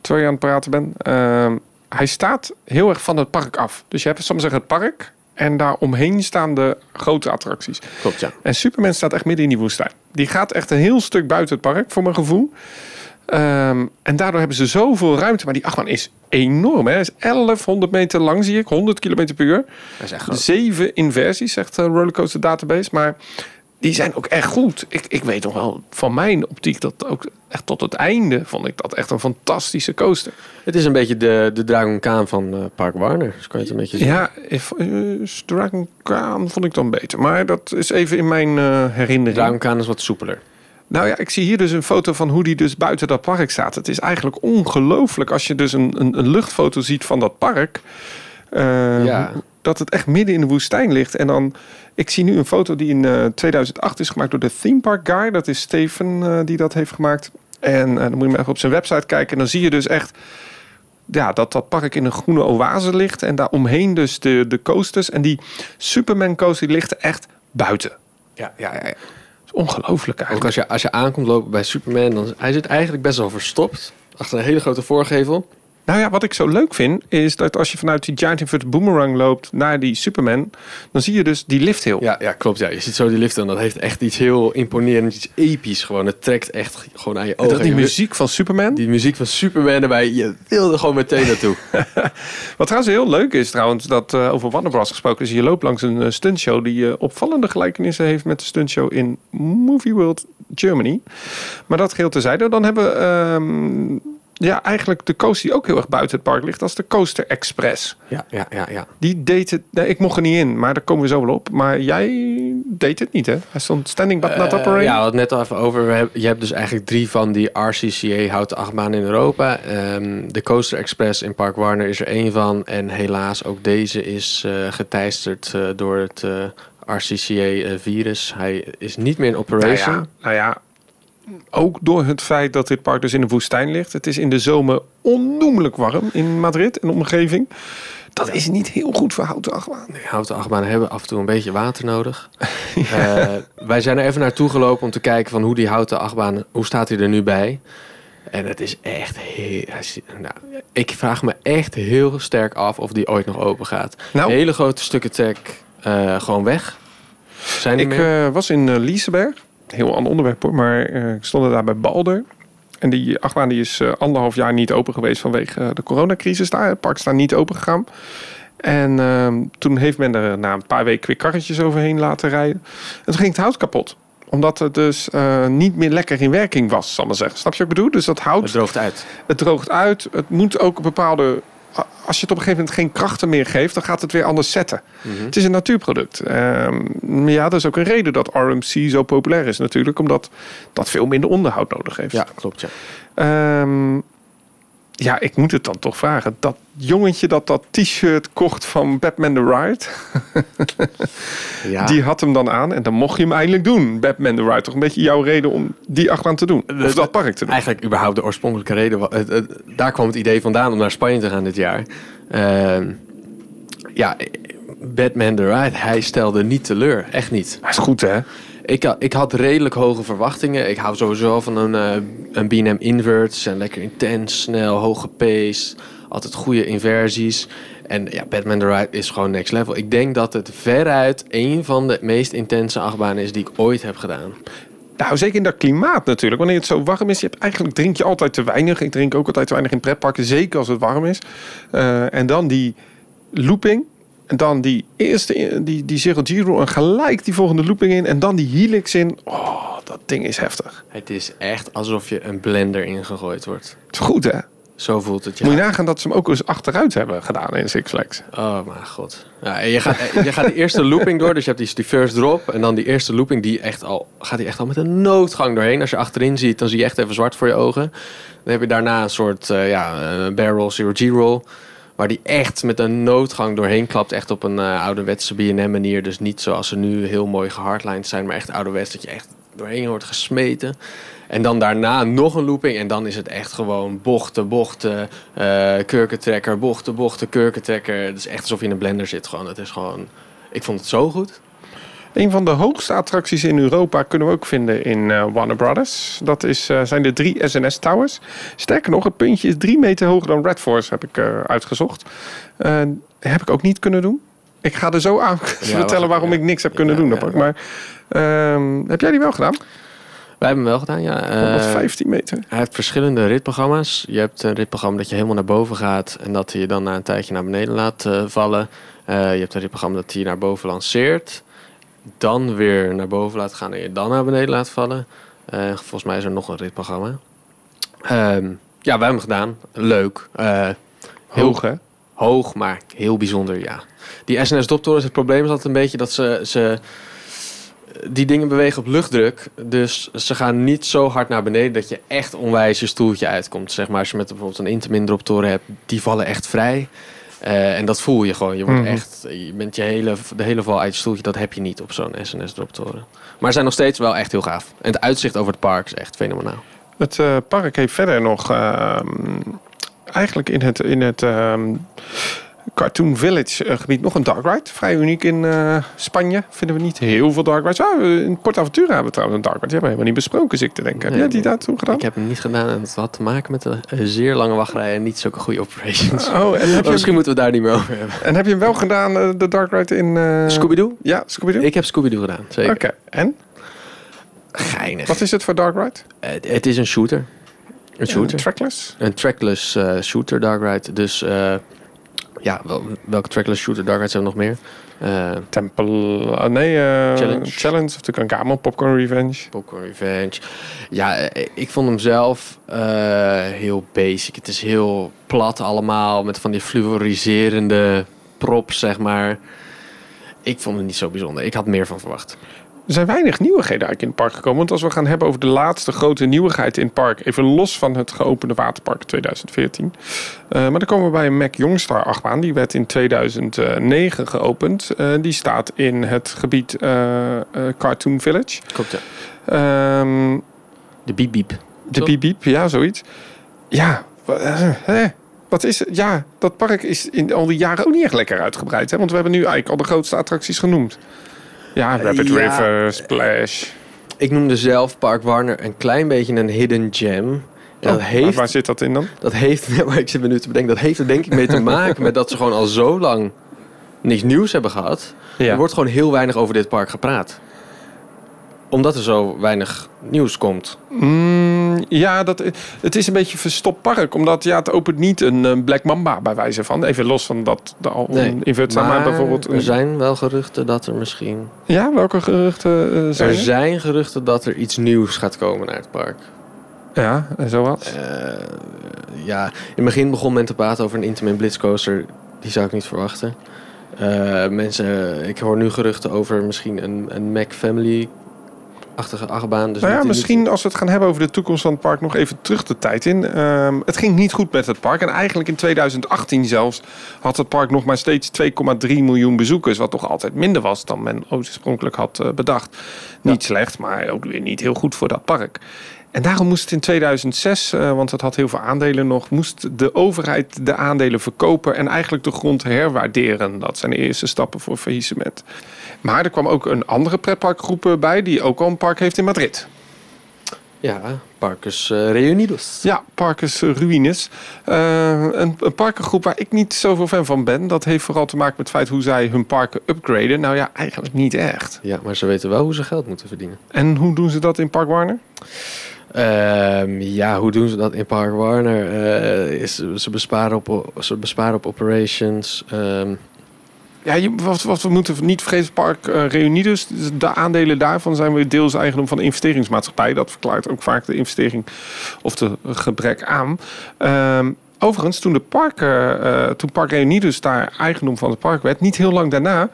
terwijl je aan het praten bent. Uh, hij staat heel erg van het park af. Dus je hebt soms zeggen het park en daar omheen staan de grote attracties. Klopt, ja. En Superman staat echt midden in die woestijn. Die gaat echt een heel stuk buiten het park, voor mijn gevoel. Um, en daardoor hebben ze zoveel ruimte. Maar die achtbaan is enorm. Hè? Hij is 1100 meter lang, zie ik. 100 km per uur. Dat is echt groot. Zeven inversies, zegt de Rollercoaster Database. Maar die zijn ook echt goed. Ik, ik weet nog wel van mijn optiek dat ook echt tot het einde vond ik dat echt een fantastische coaster. Het is een beetje de, de Dragon Khan van uh, Park Warner. Dus kan je het een beetje zien. Ja, if, uh, Dragon Khan vond ik dan beter. Maar dat is even in mijn uh, herinnering. Dragon Khan is wat soepeler. Nou ja, ik zie hier dus een foto van hoe die dus buiten dat park staat. Het is eigenlijk ongelooflijk als je dus een, een, een luchtfoto ziet van dat park. Uh, ja. Dat het echt midden in de woestijn ligt. En dan, ik zie nu een foto die in eh, 2008 is gemaakt door de Theme Park Guy. Dat is Steven eh, die dat heeft gemaakt. En eh, dan moet je maar even op zijn website kijken. En dan zie je dus echt ja, dat dat park in een groene oase ligt. En daaromheen dus de, de coasters. En die Superman coaster die ligt echt buiten. Ja, ja, ongelooflijk Ook eigenlijk. als je, als je aankomt lopen bij Superman, dan hij zit eigenlijk best wel verstopt. Achter een hele grote voorgevel. Nou ja, wat ik zo leuk vind, is dat als je vanuit die Giant Inverted Boomerang loopt naar die Superman, dan zie je dus die lifthill. Ja, ja, klopt. Ja. Je ziet zo die lift en dat heeft echt iets heel imponerends, iets episch gewoon. Het trekt echt gewoon aan je En ogen. dat die muziek van Superman. die muziek van Superman erbij, je wilde gewoon meteen naartoe. Wat trouwens heel leuk is trouwens, dat eh, over Warner Bros. gesproken is, je loopt langs een eh, stuntshow die eh, opvallende gelijkenissen heeft met de stuntshow in Movie World Germany. Maar dat geheel terzijde. Dan hebben we ehm, ja, eigenlijk de coaster die ook heel erg buiten het park ligt, dat is de Coaster Express. ja, ja, ja, ja. Die deed het, nee, ik mocht er niet in, maar daar komen we zo wel op. Maar jij deed het niet hè? Hij stond standing but not Eh, operating. ja, we hadden het net al even over. Je hebt dus eigenlijk drie van die RCCA houten achtbanen in Europa. Ehm, de Coaster Express in Park Warner is er één van. En helaas ook deze is eh, geteisterd eh, door het RCCA-virus. Hij is niet meer in Nou operation. ja, nou ja, ook door het feit dat dit park dus in de woestijn ligt. Het is in de zomer onnoemelijk warm in Madrid en omgeving. Dat is niet heel goed voor houten achtbaan. Die houten achtbanen hebben af en toe een beetje water nodig. Eh, wij zijn er even naartoe gelopen om te kijken van hoe die houten achtbaan, hoe staat hij er nu bij? En het is echt heel... Nou, ik vraag me echt heel sterk af of die ooit nog open gaat. Nou, Hele grote stukken tech eh, gewoon weg. Zijn ik eh, was in Liseberg. Heel ander onderwerp hoor, maar eh, ik stond daar bij Balder. En die achtbaan die is eh, anderhalf jaar niet open geweest vanwege eh, de coronacrisis daar. Het park is daar niet open gegaan. En ehm, toen heeft men er na een paar weken weer karretjes overheen laten rijden. En toen ging het hout kapot. Omdat het dus niet meer lekker in werking was, zal ik maar zeggen. Snap je wat ik bedoel? Dus dat hout, het droogt uit. het droogt uit. Het moet ook bepaalde... Als je het op een gegeven moment geen krachten meer geeft, dan gaat het weer anders zetten. Mhm. Het is een natuurproduct. Ehm, ja, dat is ook een reden dat RMC zo populair is natuurlijk. Omdat dat veel minder onderhoud nodig heeft. Ja, klopt ja. Ehm, ja, ik moet het dan toch vragen. Dat jongetje dat dat t-shirt kocht van Batman the Ride... ja. die had hem dan aan en dan mocht je hem eindelijk doen. Batman the Ride. Toch een beetje jouw reden om die achtbaan te doen. Of dat park te doen. Eigenlijk überhaupt de oorspronkelijke reden. het- daar kwam het idee vandaan om naar Spanje te gaan dit jaar. Ehm, ja, Batman the Ride, hij stelde niet teleur. Echt niet. Hij is goed hè? Ik, ik had redelijk hoge verwachtingen. Ik hou sowieso van een, eh, een B&M invert. Ze zijn lekker intens, snel, hoge pace. Altijd goede inversies. En ja, Batman the Ride is gewoon next level. Ik denk dat het veruit een van de meest intense achtbanen is die ik ooit heb gedaan. Nou, zeker in dat klimaat natuurlijk. Wanneer het zo warm is, je hebt eigenlijk drink je altijd te weinig. Ik drink ook altijd te weinig in pretparken, zeker als het warm is. Eh, en dan die looping. En dan die eerste, die, die Zero Giro en gelijk die volgende looping in. En dan die helix in. Oh, dat ding is heftig. Het is echt alsof je een blender ingegooid wordt. Het is goed hè? Zo voelt het, ja. Moet je nagaan dat ze hem ook eens achteruit hebben gedaan in Six Flags. Oh mijn god. Ja, en je, gaat, je gaat die eerste looping door, dus je hebt die, die first drop. En dan die eerste looping, die echt al, gaat die echt al met een noodgang doorheen. Als je achterin ziet, dan zie je echt even zwart voor je ogen. Dan heb je daarna een soort eh, ja, eh, barrel, zero G-roll. Waar die echt met een noodgang doorheen klapt. Echt op een eh, ouderwetse B&M manier. Dus niet zoals ze nu heel mooi gehardlined zijn. Maar echt ouderwets, dat je echt doorheen wordt gesmeten. En dan daarna nog een looping. En dan is het echt gewoon bochten, bochten, eh kurkentrekker, bochten, bochten, kurkentrekker. Het is echt alsof je in een blender zit gewoon. Het is gewoon... Ik vond het zo goed. Een van de hoogste attracties in Europa kunnen we ook vinden in eh, Warner Brothers. Dat is, eh, zijn de drie SNS Towers. Sterker nog, het puntje is drie meter hoger dan Red Force, heb ik eh, uitgezocht. Heb ik ook niet kunnen doen. Ik ga er zo aan vertellen waarom ja. ik niks heb kunnen Ja, doen. dat. Maar ehm, heb jij die wel gedaan? Wij hebben hem wel gedaan, ja. Eh, 115 meter. hij heeft verschillende ritprogramma's. Je hebt een ritprogramma dat je helemaal naar boven gaat... en dat hij je dan na een tijdje naar beneden laat vallen. Je hebt een ritprogramma dat hij je naar boven lanceert... dan weer naar boven laat gaan en je dan naar beneden laat vallen. Eh, volgens mij is er nog een ritprogramma. Ehm, ja, wij hebben hem gedaan. Leuk. Eh, heel Hoog, hè? Hoog, maar heel bijzonder, ja. Die SNS-doptorens, het probleem is altijd een beetje dat ze, ze... Die dingen bewegen op luchtdruk. Dus ze gaan niet zo hard naar beneden dat je echt onwijs je stoeltje uitkomt. Zeg maar, als je met bijvoorbeeld een droptoren hebt, die vallen echt vrij. Eh, en dat voel je gewoon. Je, wordt Mhm. echt, je bent je hele, de hele val uit je stoeltje. Dat heb je niet op zo'n SNS Drop Toren. Maar ze zijn nog steeds wel echt heel gaaf. En het uitzicht over het park is echt fenomenaal. Het eh, park heeft verder nog ehm, eigenlijk in het, in het ehm, Cartoon Village eh, gebied nog een dark ride. Vrij uniek in eh, Spanje. Vinden we niet heel veel dark rides. Ah, in Port Aventura hebben we trouwens een dark ride. Die hebben we helemaal niet besproken, zit ik te denken. Heb Nee, jij die daar toen gedaan? Ik heb hem niet gedaan en dat had te maken met de eh, zeer lange wachtrij en niet zulke goede operations. Oh, en heb, je, misschien moeten we het daar niet meer over hebben. en heb je hem wel gedaan, eh, de dark ride in... Scooby-Doo? Ja, Scooby-Doo? Ik heb Scooby-Doo gedaan, zeker. Oké, en? Geinig. Wat is het voor dark ride? Het, het is een shooter. Een shooter. trackless? Een trackless shooter dark ride. Dus ja, wel, welke trackless shooter dark rides hebben we nog meer? Eh, Temple... ah, nee, eh, Challenge. Challenge of de Kankamo, Popcorn Revenge. Popcorn Revenge. Ja, eh, ik vond hem zelf eh, heel basic. Het is heel plat allemaal, met van die fluoriserende props, zeg maar. Ik vond het niet zo bijzonder. Ik had meer van verwacht. Er zijn weinig nieuwigheden eigenlijk in het park gekomen. Want als we gaan hebben over de laatste grote nieuwigheid in het park... even los van het geopende waterpark 2014... eh, maar dan komen we bij een Mac Youngstar achtbaan. Die werd in 2009 geopend. Eh, die staat in het gebied eh, eh, Cartoon Village. Klopt, ja. Ehm, De biep biep. de? Biep Biep, ja, zoiets. Ja, hè? wat is het? Ja, dat park is in al die jaren ook niet echt lekker uitgebreid. Hè? Want we hebben nu eigenlijk al de grootste attracties genoemd. Ja, Rapid Ja. River, Splash. Ik noemde zelf Park Warner een klein beetje een hidden gem. Dat, Oh, waar- heeft, Waar zit dat in dan? dat heeft, maar ik zit me nu te bedenken, dat heeft er denk ik mee te maken met dat ze gewoon al zo lang niks nieuws hebben gehad. Er wordt gewoon heel weinig over dit park gepraat. Omdat er zo weinig nieuws komt. Mm, ja, dat, het is een beetje verstopt park. Omdat ja, het opent niet een eh, Black Mamba bij wijze van. Even los van dat er al Nee, invert maar, maar bijvoorbeeld... er zijn wel geruchten dat er misschien... Ja, welke geruchten eh, zijn Er er? zijn geruchten dat er iets nieuws gaat komen naar het park. Ja, en zo wat? Eh, ja, in het begin begon men te praten over een Intamin Blitzcoaster. Die zou ik niet verwachten. Eh, mensen, ik hoor nu geruchten over misschien een, een Mac Achtbaan. Dus nou ja, niet- misschien als we het gaan hebben over de toekomst van het park... nog even terug de tijd in. Ehm, het ging niet goed met het park. En eigenlijk in 2018 zelfs had het park nog maar steeds 2,3 miljoen bezoekers. Wat toch altijd minder was dan men oorspronkelijk had eh, bedacht. Niet slecht, maar ook weer niet heel goed voor dat park. En daarom moest het in 2006, eh, want het had heel veel aandelen nog, moest de overheid de aandelen verkopen en eigenlijk de grond herwaarderen. Dat zijn de eerste stappen voor faillissement. Maar er kwam ook een andere pretparkgroep eh, bij, die ook al een park heeft in Madrid. Ja, Parkers eh, Reunidos. Ja, Parkers eh, Ruines. Een, een parkengroep waar ik niet zoveel fan van ben. Dat heeft vooral te maken met het feit hoe zij hun parken upgraden. Nou ja, eigenlijk niet echt. Ja, maar ze weten wel hoe ze geld moeten verdienen. En hoe doen ze dat in Park Warner? Ehm, ja, hoe doen ze dat in Park Warner? Eh, is, ze, besparen op, ze besparen op operations. Ehm, Ja, je, wat, wat we moeten niet vergeten, Park Reunidos, de aandelen daarvan zijn weer deels eigendom van de investeringsmaatschappij. Dat verklaart ook vaak de investering of de gebrek aan. Ehm, overigens, toen, de park, eh, eh, toen Park Reunidos daar eigendom van het park werd, niet heel lang daarna,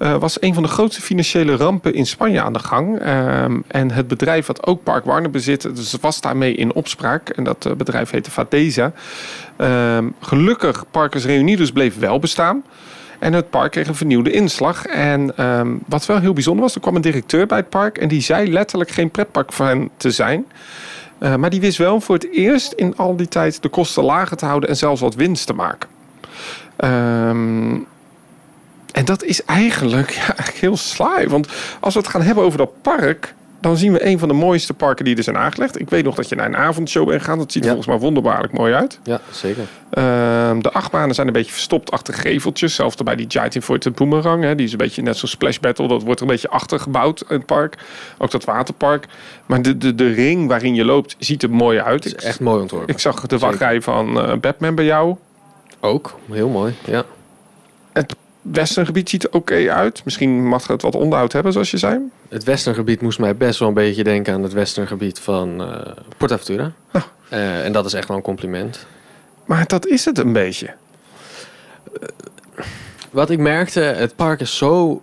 eh, was een van de grootste financiële rampen in Spanje aan de gang. Ehm, en het bedrijf wat ook Park Warner bezit, dus was daarmee in opspraak. En dat eh, bedrijf heette Fadeza. Ehm, gelukkig, Parkers Reunidos bleef wel bestaan. En het park kreeg een vernieuwde inslag. En ehm, wat wel heel bijzonder was, er kwam een directeur bij het park. En die zei letterlijk geen pretparkfan te zijn. Eh, maar die wist wel voor het eerst in al die tijd de kosten lager te houden en zelfs wat winst te maken. Ehm, en dat is eigenlijk, ja, eigenlijk heel saai. Want als we het gaan hebben over dat park, dan zien we een van de mooiste parken die er zijn aangelegd. Ik weet nog dat je naar een avondshow bent gegaan. Dat ziet er Ja. volgens mij wonderbaarlijk mooi uit. ja, zeker. Ehm, de achtbanen zijn een beetje verstopt achter geveltjes. Zelfs bij die Giant Inverted Boomerang. Hè, die is een beetje net zo'n Splash Battle. Dat wordt een beetje achter gebouwd in het park. Ook dat waterpark. Maar de, de, de ring waarin je loopt ziet er mooi uit. Het is echt mooi ontworpen. ik zag de wachtrij van eh, Batman bij jou. Ook, heel mooi. Ja. Het westerngebied ziet er oké uit. Misschien mag het wat onderhoud hebben, zoals je zei. Het westerngebied moest mij best wel een beetje denken aan het westerngebied van eh Port Aventura. Ah. Eh, en dat is echt wel een compliment. Maar dat is het een beetje. Wat ik merkte, het park is zo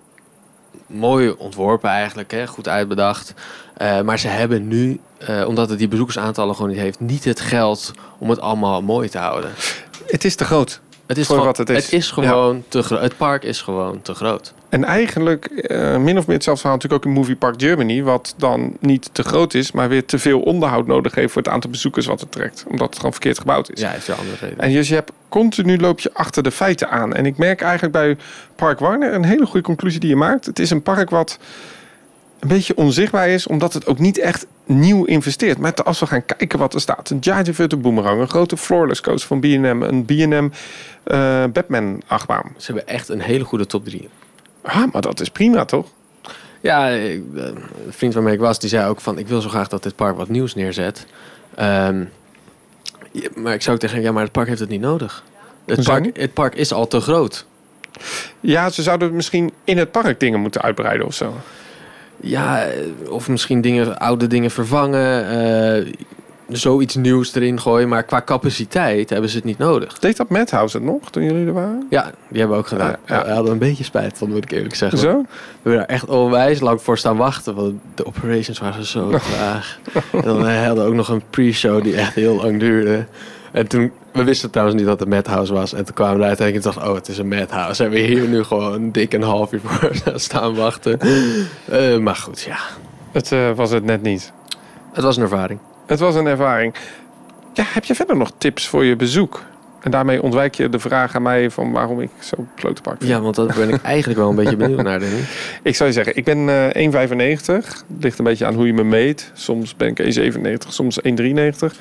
mooi ontworpen eigenlijk, hè? goed uitbedacht. Eh, maar ze hebben nu, eh, omdat het die bezoekersaantallen gewoon niet heeft, niet het geld om het allemaal mooi te houden. Het is te groot. Het is, Voor gewoon, wat het is. Het is gewoon te groot. Het park is gewoon te groot. En eigenlijk eh, min of meer hetzelfde verhaal natuurlijk ook in Movie Park Germany. Wat dan niet te groot is, maar weer te veel onderhoud nodig heeft voor het aantal bezoekers wat het trekt. Omdat het gewoon verkeerd gebouwd is. Ja, heeft weer andere reden. En dus je hebt continu loop je achter de feiten aan. En ik merk eigenlijk bij Park Warner een hele goede conclusie die je maakt. Het is een park wat een beetje onzichtbaar is, omdat het ook niet echt nieuw investeert. Maar als we gaan kijken wat er staat. Een Giant Inverted Boomerang, een grote floorless coaster van B&M, een B&M eh, Batman achtbaan. Ze hebben echt een hele goede top 3. Ah, maar dat is prima, toch? Ja, ik, eh, een vriend waarmee ik was, die zei ook van... ik wil zo graag dat dit park wat nieuws neerzet. Ehm, maar ik zou ook tegen hem, ja, maar het park heeft het niet nodig. Het park, het park is al te groot. Ja, ze zouden misschien in het park dingen moeten uitbreiden of zo. Ja, eh, of misschien dingen, oude dingen vervangen. eh, zoiets nieuws erin gooien. Maar qua capaciteit hebben ze het niet nodig. Deed dat Madhouse het nog toen jullie er waren? Ja, die hebben we ook gedaan. Ja, ja. We hadden een beetje spijt van, moet ik eerlijk zeggen. Zo? We hebben daar echt onwijs lang voor staan wachten. Want de operations waren zo traag. en dan we hadden we ook nog een pre-show die echt heel lang duurde. En toen, we wisten trouwens niet dat het Madhouse was. En toen kwamen we uiteindelijk en dachten, oh, het is een Madhouse. En we hier nu gewoon een dik een half uur voor staan wachten. Eh, maar goed, ja. Het eh, was het net niet. Het was een ervaring. Het was een ervaring. Ja, heb je verder nog tips voor je bezoek? En daarmee ontwijk je de vraag aan mij van waarom ik zo'n klote vind. Ja, want daar ben ik eigenlijk wel een beetje benieuwd naar, denk ik. Ik zou je zeggen, ik ben eh 1,95. Ligt een beetje aan hoe je me meet. Soms ben ik 1,97, soms 1,93.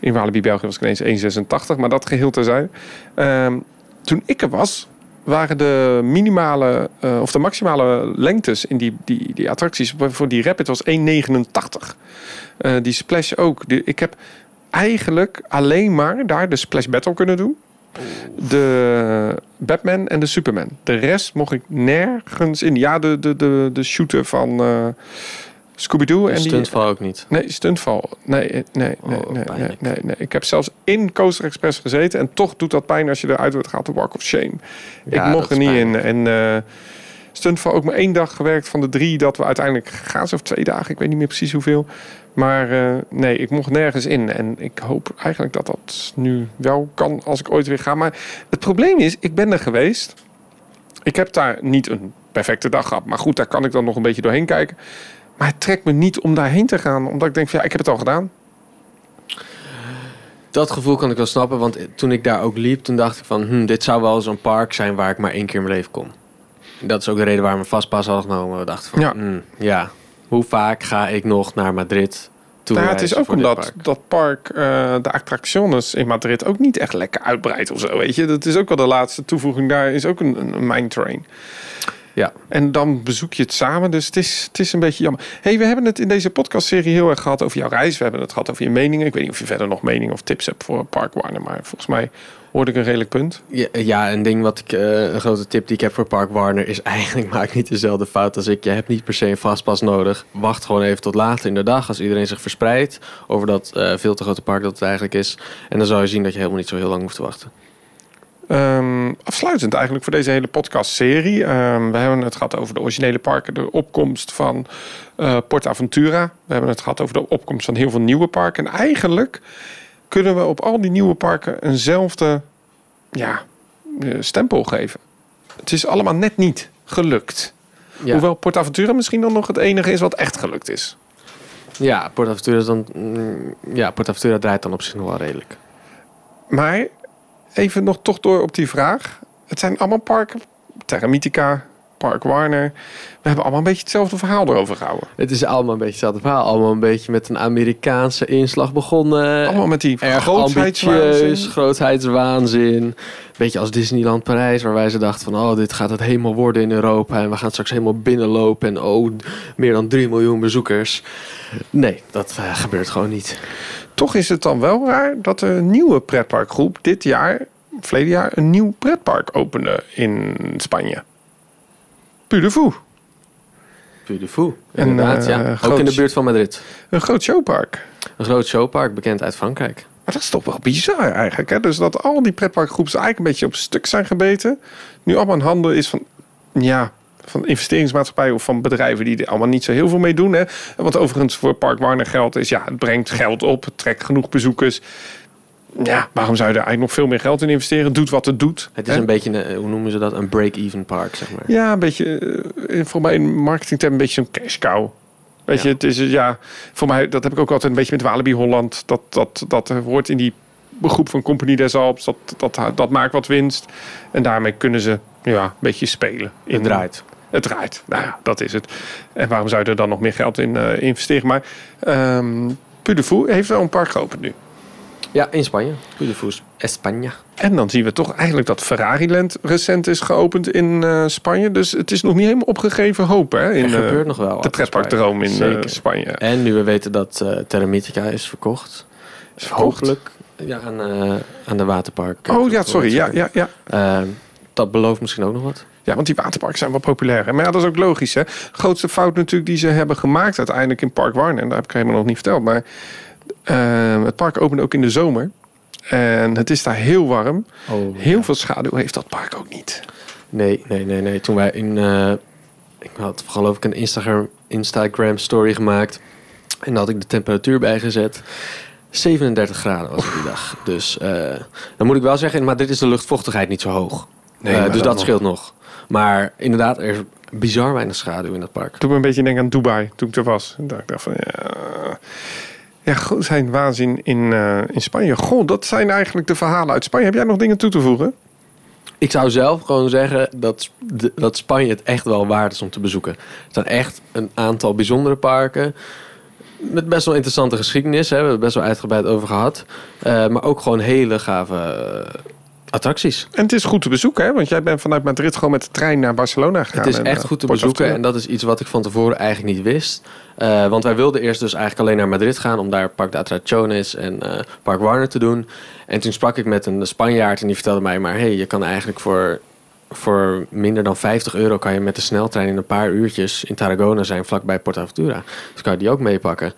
In Walibi België was ik ineens 1,86. Maar dat geheel terzijde. Ehm toen ik er was, waren de minimale eh, of de maximale lengtes in die, die, die attracties voor die Rapid was 1,89. Eh, die Splash ook. Ik heb eigenlijk alleen maar daar de Splash Battle kunnen doen. De Batman en de Superman. De rest mocht ik nergens in. Ja, de, de, de, de shooter van eh Scooby-Doo. En die, stuntval ook niet. Nee, stuntval. Nee, eh, nee, nee, Oh, nee, nee, nee, nee. Ik heb zelfs in Coaster Express gezeten. En toch doet dat pijn als je eruit wordt gehaald. De Walk of Shame. Ja, ik mocht er niet in. En eh stuntval ook maar één dag gewerkt van de drie dat we uiteindelijk gaan. Of twee dagen, ik weet niet meer precies hoeveel. Maar eh, nee, ik mocht nergens in. En ik hoop eigenlijk dat dat nu wel kan als ik ooit weer ga. Maar het probleem is, ik ben er geweest. Ik heb daar niet een perfecte dag gehad. Maar goed, daar kan ik dan nog een beetje doorheen kijken. Maar het trekt me niet om daarheen te gaan. Omdat ik denk, van, ja, ik heb het al gedaan. Dat gevoel kan ik wel snappen, want toen ik daar ook liep, toen dacht ik van, hm, dit zou wel zo'n park zijn waar ik maar één keer in mijn leven kom. Dat is ook de reden waarom we vastpas hadden genomen. We dachten van, Ja. ja, ja hoe vaak ga ik nog naar Madrid? Nou, het is ook omdat park? dat park eh, de attractions in Madrid ook niet echt lekker uitbreidt of zo. Weet je, dat is ook wel de laatste toevoeging. Daar is ook een, een, een mine train. Ja. En dan bezoek je het samen. Dus het is, het is een beetje jammer. hey, we hebben het in deze podcastserie heel erg gehad over jouw reis. We hebben het gehad over je meningen. Ik weet niet of je verder nog meningen of tips hebt voor Park Warner. Maar volgens mij hoorde ik een redelijk punt. Ja, ja, een ding wat ik, eh, een grote tip die ik heb voor Park Warner is eigenlijk maak niet dezelfde fout als ik. Je hebt niet per se een vastpas nodig. Wacht gewoon even tot later in de dag als iedereen zich verspreidt over dat eh, veel te grote park dat het eigenlijk is. En dan zal je zien dat je helemaal niet zo heel lang hoeft te wachten. Ehm, afsluitend eigenlijk voor deze hele podcastserie. Ehm, we hebben het gehad over de originele parken, de opkomst van eh PortAventura. We hebben het gehad over de opkomst van heel veel nieuwe parken. En eigenlijk kunnen we op al die nieuwe parken eenzelfde ja, eh, stempel geven. Het is allemaal net niet gelukt. Ja, Hoewel PortAventura misschien dan nog het enige is wat echt gelukt is. ja PortAventura, is dan, mm, ja, PortAventura draait dan op zich nog wel redelijk. Maar even nog toch door op die vraag. Het zijn allemaal parken. Terra Mythica, Park Warner. We hebben allemaal een beetje hetzelfde verhaal erover gehouden. Het is allemaal een beetje hetzelfde verhaal. Allemaal een beetje met een Amerikaanse inslag begonnen. Allemaal met die Erg ambitieus, grootheidswaanzin. Beetje als Disneyland Parijs, waar wij ze dachten van... oh, dit gaat het helemaal worden in Europa... en we gaan straks helemaal binnenlopen... en oh, meer dan 3 miljoen bezoekers. Nee, dat eh, gebeurt gewoon niet. Toch is het dan wel raar dat een nieuwe pretparkgroep dit jaar, verleden jaar, een nieuw pretpark opende in Spanje. Puy de Fou, En, inderdaad, eh, ja. Ook in de buurt van Madrid. Een groot showpark. Een groot showpark, bekend uit Frankrijk. Maar dat is toch wel bizar eigenlijk. Hè? Dus dat al die pretparkgroepen eigenlijk een beetje op stuk zijn gebeten. Nu allemaal in handen is van, ja, van investeringsmaatschappijen of van bedrijven die er allemaal niet zo heel veel mee doen. Hè? Wat overigens voor Park Warner geldt is, ja, het brengt geld op, het trekt genoeg bezoekers. ja, waarom zou je er eigenlijk nog veel meer geld in investeren? Doet wat het doet. Het is hè? een beetje, een, hoe noemen ze dat? Een break-even park, zeg maar. Ja, een beetje, eh, voor mij in marketingterm een beetje zo'n cash cow. Weet je, het is, eh, ja, voor mij, dat heb ik ook altijd een beetje met Walibi Holland. Dat, dat, dat hoort in die groep van Compagnie des Alps, dat, dat, dat maakt wat winst. En daarmee kunnen ze ja, een beetje spelen. In, Het draait. Het draait. Nou ja, dat is het. En waarom zou je er dan nog meer geld in eh, investeren? Maar ehm Fou heeft wel een park geopend nu. Ja, in Spanje. Puy España. En dan zien we toch eigenlijk dat Ferrari Land recent is geopend in eh, Spanje. Dus het is nog niet helemaal opgegeven hoop hè, in er eh, gebeurt nog wel. de pretparkdroom in Spanje. Zeker. Spanje. En nu we weten dat Terra Mythica is verkocht. Is verkocht? Hopelijk ja, aan, aan de waterpark. Oh ja, sorry. Ja, ja, ja. Eh, dat belooft misschien ook nog wat. Ja, want die waterparken zijn wel populair. Hè? Maar ja, dat is ook logisch. Hè? grootste fout natuurlijk die ze hebben gemaakt uiteindelijk in Park Warner. En dat heb ik helemaal nog niet verteld. Maar eh, het park opende ook in de zomer. En het is daar heel warm. Oh, Heel veel schaduw heeft dat park ook niet. Nee, nee, nee, nee. Toen wij in... eh, ik had geloof ik een Instagram, Instagram story gemaakt. En daar had ik de temperatuur bijgezet. 37 graden was het die dag. Dus eh, dan moet ik wel zeggen, in Madrid is de luchtvochtigheid niet zo hoog. Nee, Eh, maar dus dat dat nog. scheelt nog. Maar inderdaad, er is bizar weinig schaduw in dat park. Toen me een beetje denken aan Dubai, toen ik er was. En dacht ik dacht van, ja... Ja, goed, zijn waanzin in, eh, in Spanje. Goh, dat zijn eigenlijk de verhalen uit Spanje. Heb jij nog dingen toe te voegen? Ik zou zelf gewoon zeggen dat, dat Spanje het echt wel waard is om te bezoeken. Er zijn echt een aantal bijzondere parken. Met best wel interessante geschiedenis. Hè. We hebben het best wel uitgebreid over gehad. Eh, maar ook gewoon hele gave eh, attracties. En het is goed te bezoeken, hè? Want jij bent vanuit Madrid gewoon met de trein naar Barcelona gegaan. Het is echt eh, goed te bezoeken. En dat is iets wat ik van tevoren eigenlijk niet wist. Eh, want wij wilden eerst dus eigenlijk alleen naar Madrid gaan... om daar Park de Atracciones en eh, Park Warner te doen. En toen sprak ik met een Spanjaard en die vertelde mij... maar hey, je kan eigenlijk voor, voor minder dan 50 euro... kan je met de sneltrein in een paar uurtjes in Tarragona zijn... vlakbij Port Aventura. Dus kan je die ook meepakken.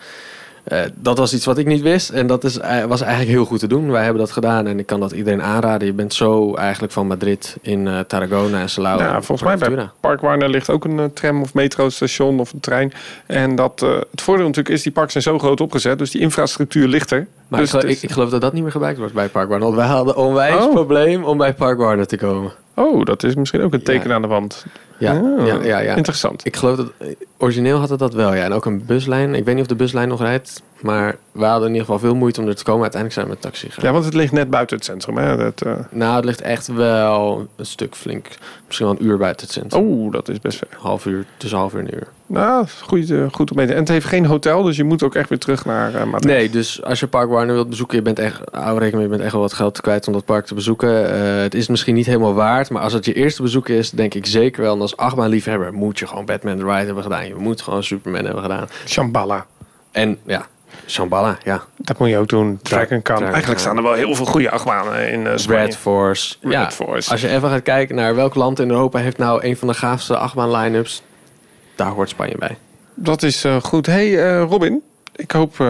Eh, dat was iets wat ik niet wist en dat is, eh, was eigenlijk heel goed te doen. Wij hebben dat gedaan en ik kan dat iedereen aanraden. Je bent zo eigenlijk van Madrid in eh, Tarragona en Salau. Ja, en volgens mij bij. Park Warner ligt ook een tram of metrostation of een trein. En dat, het voordeel natuurlijk is, die parken zijn zo groot opgezet. Dus die infrastructuur ligt er. Maar dus ik, gel- het is- ik, ik geloof dat dat niet meer gebruikt wordt bij Park Warner. Want wij hadden onwijs Oh. probleem om bij Park Warner te komen. Oh, dat is misschien ook een teken Ja. aan de wand. Ja, Ah, ja, ja, ja. Interessant. Ik geloof dat... Origineel had het dat wel, ja. En ook een buslijn. Ik weet niet of de buslijn nog rijdt. Maar we hadden in ieder geval veel moeite om er te komen. Uiteindelijk zijn we met taxi gegaan. Ja, want het ligt net buiten het centrum. Hè? Dat, eh, Nou, het ligt echt wel een stuk flink. Misschien wel een uur buiten het centrum. Oh, dat is best ver. Half uur, tussen half uur en een uur. Nou, goed, eh, goed om mee te- En het heeft geen hotel, dus je moet ook echt weer terug naar Madrid. Nee, dus als je Park Warner wilt bezoeken, je bent echt, hou rekening je bent echt wel wat geld kwijt om dat park te bezoeken. Het is misschien niet helemaal waard, maar als het je eerste bezoek is, denk ik zeker wel. En als achtbaanliefhebber moet je gewoon Batman the Ride hebben gedaan. Je moet gewoon Superman hebben gedaan. Shambhala. En ja, Shambhala, ja. Dat moet je ook doen. Dragon Khan. Dragon Eigenlijk staan er wel heel veel goede achtbanen in eh Spanje. Red Force. Red ja, Force. Als je even gaat kijken naar welk land in Europa heeft nou een van de gaafste achtbaan line-ups, daar hoort Spanje bij. Dat is eh, goed. hey, eh, Robin. Ik hoop... eh,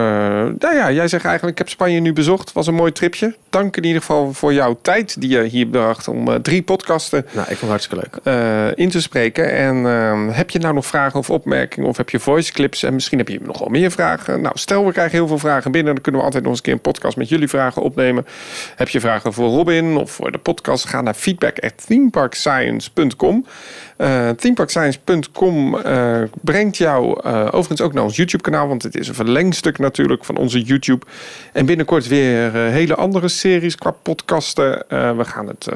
nou ja, jij zegt eigenlijk, ik heb Spanje nu bezocht. was een mooi tripje. Dank in ieder geval voor jouw tijd die je hier bracht... om eh, drie podcasten Nou, ik vond het hartstikke leuk. eh, in te spreken. En eh, heb je nou nog vragen of opmerkingen? Of heb je voice clips? En misschien heb je nog wel meer vragen. Nou, stel we krijgen heel veel vragen binnen. Dan kunnen we altijd nog eens een keer een podcast met jullie vragen opnemen. Heb je vragen voor Robin of voor de podcast? Ga naar feedback@themeparkscience.com. Eh, brengt jou eh, overigens ook naar ons YouTube kanaal. Want het is een verlengstuk natuurlijk van onze YouTube. En binnenkort weer hele andere series qua podcasten. We gaan het...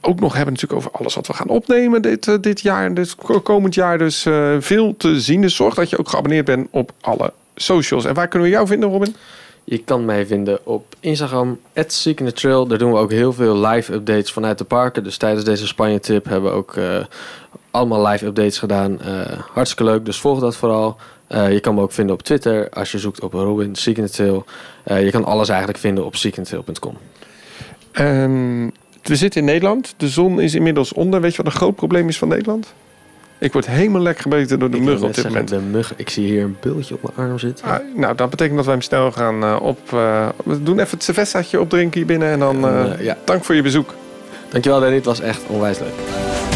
ook nog hebben natuurlijk over alles wat we gaan opnemen dit, dit jaar, dit ko- komend jaar. Dus veel te zien. Dus zorg dat je ook geabonneerd bent op alle socials. En waar kunnen we jou vinden, Robin? Je kan mij vinden op Instagram, @seekingthetrail. Daar doen we ook heel veel live updates vanuit de parken. Dus tijdens deze Spanje-trip hebben we ook eh, allemaal live updates gedaan. Eh, hartstikke leuk, dus volg dat vooral. Eh, je kan me ook vinden op Twitter als je zoekt op Robin Seeking Trail. Je kan alles eigenlijk vinden op seekingthetrail.com. Ehm, we zitten in Nederland. De zon is inmiddels onder. Weet je wat een groot probleem is van Nederland? Ik word helemaal lekker gebeten door de Ik mug wil op dit moment. De mug, ik zie hier een bultje op mijn arm zitten. Ah, nou, dat betekent dat wij hem snel gaan eh, op... eh, we doen even het cervezaatje opdrinken hier binnen. En dan eh, ja. dank voor je bezoek. Dankjewel Danny, het was echt onwijs leuk.